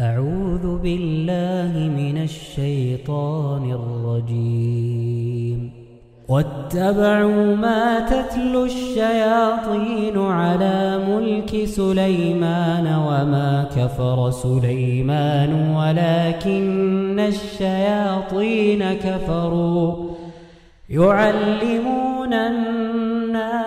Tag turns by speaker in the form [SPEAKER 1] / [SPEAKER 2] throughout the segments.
[SPEAKER 1] أعوذ بالله من الشيطان الرجيم. واتبعوا ما تتلو الشياطين على ملك سليمان وما كفر سليمان ولكن الشياطين كفروا. يعلمون الناس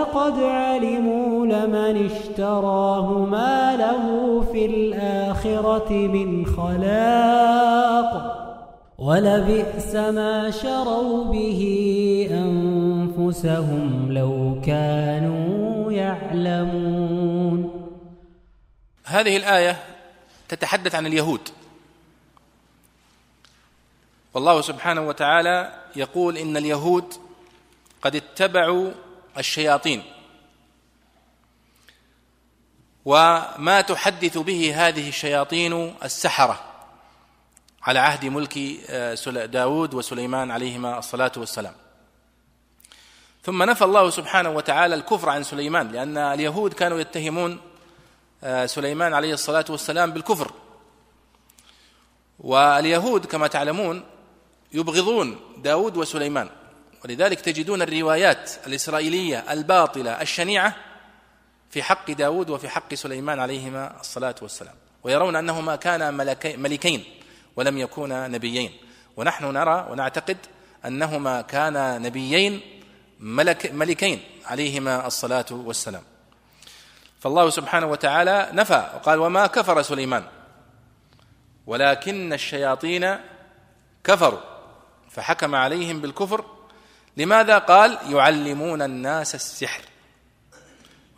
[SPEAKER 1] ولقد علموا لمن اشتراه ما له في الآخرة من خلاق ولبئس ما شروا به أنفسهم لو كانوا يعلمون.
[SPEAKER 2] هذه الآية تتحدث عن اليهود. والله سبحانه وتعالى يقول إن اليهود قد اتبعوا الشياطين. وما تحدث به هذه الشياطين السحرة على عهد ملك داود وسليمان عليهما الصلاة والسلام. ثم نفى الله سبحانه وتعالى الكفر عن سليمان لأن اليهود كانوا يتهمون سليمان عليه الصلاة والسلام بالكفر. واليهود كما تعلمون يبغضون داود وسليمان. ولذلك تجدون الروايات الإسرائيلية الباطلة الشنيعة في حق داود وفي حق سليمان عليهما الصلاة والسلام. ويرون أنهما كانا ملكين ولم يكونا نبيين. ونحن نرى ونعتقد أنهما كانا نبيين ملك ملكين عليهما الصلاة والسلام. فالله سبحانه وتعالى نفى وقال وما كفر سليمان. ولكن الشياطين كفروا. فحكم عليهم بالكفر لماذا قال يعلمون الناس السحر؟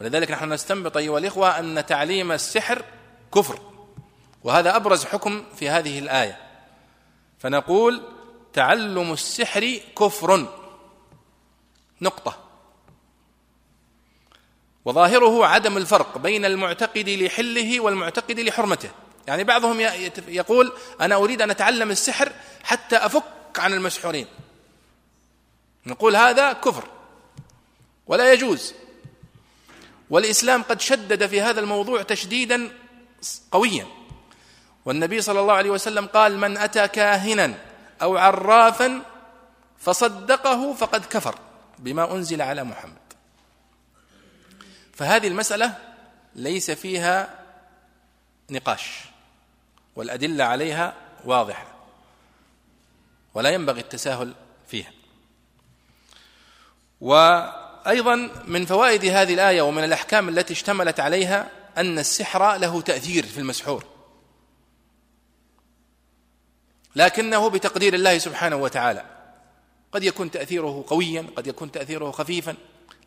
[SPEAKER 2] ولذلك نحن نستنبط أيها الإخوة أن تعليم السحر كفر وهذا أبرز حكم في هذه الآية. فنقول تعلم السحر كفر. نقطة. وظاهره عدم الفرق بين المعتقد لحله والمعتقد لحرمته. يعني بعضهم يقول أنا أريد أن أتعلم السحر حتى أفك عن المسحورين. نقول هذا كفر ولا يجوز. والإسلام قد شدد في هذا الموضوع تشديدا قويا. والنبي صلى الله عليه وسلم قال من أتى كاهنا أو عرافا فصدقه فقد كفر بما أنزل على محمد. فهذه المسألة ليس فيها نقاش والأدلة عليها واضحة. ولا ينبغي التساهل وأيضا من فوائد هذه الآية ومن الأحكام التي اشتملت عليها أن السحر له تأثير في المسحور. لكنه بتقدير الله سبحانه وتعالى. قد يكون تأثيره قويا قد يكون تأثيره خفيفا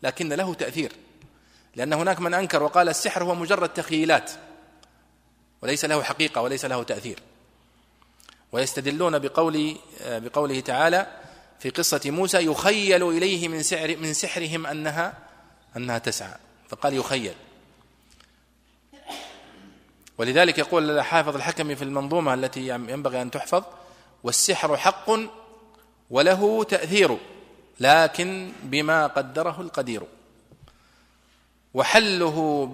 [SPEAKER 2] لكن له تأثير. لأن هناك من أنكر وقال السحر هو مجرد تخيلات وليس له حقيقة وليس له تأثير. ويستدلون بقول بقوله تعالى في قصة موسى يخيل إليه من سحر من سحرهم أنها أنها تسعى. فقال يخيل. ولذلك يقول حافظ الحكم في المنظومة التي ينبغي أن تحفظ والسحر حق وله تأثير لكن بما قدره القدير. وحله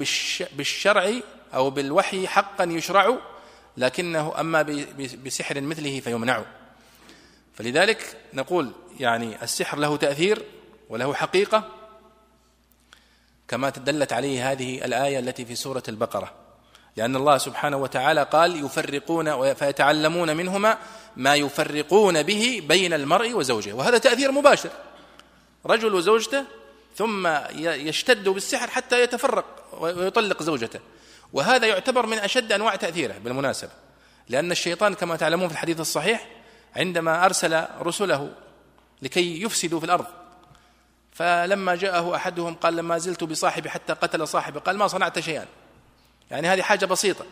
[SPEAKER 2] بالشرع أو بالوحي حقا يشرع لكنه أما بسحر مثله فيمنع. فلذلك نقول يعني السحر له تأثير وله حقيقة كما دلت عليه هذه الآية التي في سورة البقرة. لأن الله سبحانه وتعالى قال يفرقون فيتعلمون منهما ما يفرقون به بين المرء وزوجه. وهذا تأثير مباشر. رجل وزوجته ثم يشتد بالسحر حتى يتفرق ويطلق زوجته. وهذا يعتبر من أشد أنواع تأثيره بالمناسبة. لأن الشيطان كما تعلمون في الحديث الصحيح عندما أرسل رسله لكي يفسدوا في الأرض. فلما جاءه أحدهم قال لما زلت بصاحبي حتى قتل صاحبي قال ما صنعت شيئا. يعني هذه حاجة بسيطة.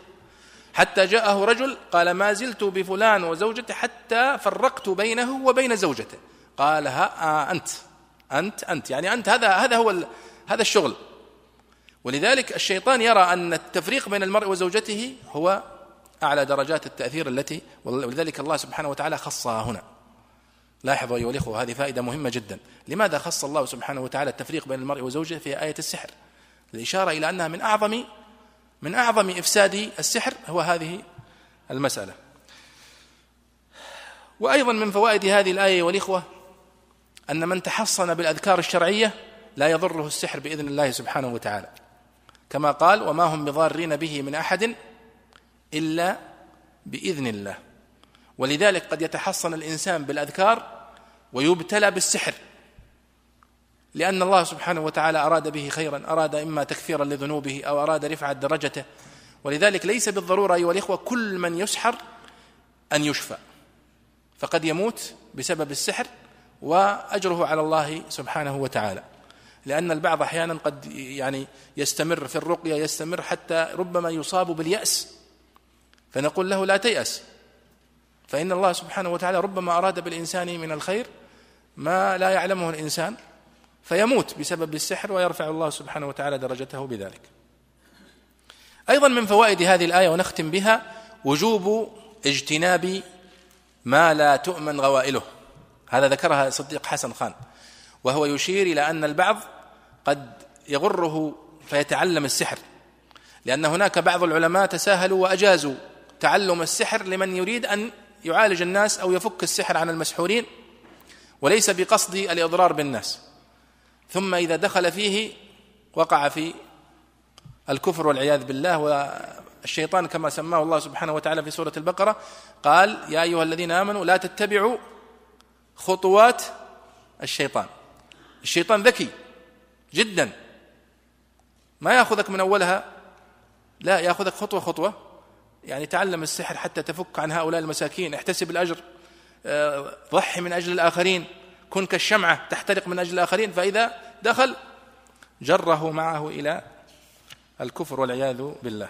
[SPEAKER 2] حتى جاءه رجل قال ما زلت بفلان وزوجته حتى فرقت بينه وبين زوجته. قال ها آه أنت أنت أنت. يعني أنت هذا هذا هو هذا الشغل. ولذلك الشيطان يرى أن التفريق بين المرء وزوجته هو أعلى درجات التأثير التي ولذلك الله سبحانه وتعالى خصها هنا. لاحظوا أيها الإخوة هذه فائدة مهمة جدا. لماذا خص الله سبحانه وتعالى التفريق بين المرء وزوجه في آية السحر؟ الإشارة إلى أنها من أعظم من أعظم إفساد السحر هو هذه المسألة. وأيضا من فوائد هذه الآية والإخوة أن من تحصن بالأذكار الشرعية لا يضره السحر بإذن الله سبحانه وتعالى. كما قال وما هم بضارين به من أحد إلا بإذن الله. ولذلك قد يتحصن الإنسان بالأذكار ويبتلى بالسحر لأن الله سبحانه وتعالى أراد به خيرا أراد إما تكفيرا لذنوبه أو أراد رفعة درجته. ولذلك ليس بالضرورة أيها الإخوة كل من يسحر أن يشفى. فقد يموت بسبب السحر وأجره على الله سبحانه وتعالى. لأن البعض أحيانا قد يعني يستمر في الرقية يستمر حتى ربما يصاب باليأس. فنقول له لا تيأس. فإن الله سبحانه وتعالى ربما أراد بالإنسان من الخير ما لا يعلمه الإنسان فيموت بسبب السحر ويرفع الله سبحانه وتعالى درجته بذلك. أيضا من فوائد هذه الآية ونختم بها وجوب اجتناب ما لا تؤمن غوائله. هذا ذكرها صديق حسن خان. وهو يشير إلى أن البعض قد يغره فيتعلم السحر لأن هناك بعض العلماء تساهلوا وأجازوا تعلم السحر لمن يريد أن يعالج الناس أو يفك السحر عن المسحورين وليس بقصد الإضرار بالناس. ثم إذا دخل فيه وقع في الكفر والعياذ بالله والشيطان كما سماه الله سبحانه وتعالى في سورة البقرة قال يا أيها الذين آمنوا لا تتبعوا خطوات الشيطان. الشيطان ذكي جدا. ما يأخذك من أولها؟ لا يأخذك خطوة خطوة. يعني تعلم السحر حتى تفك عن هؤلاء المساكين احتسب الأجر آه، ضحي من أجل الآخرين كن كالشمعة تحترق من أجل الآخرين فإذا دخل جره معه إلى الكفر والعياذ بالله.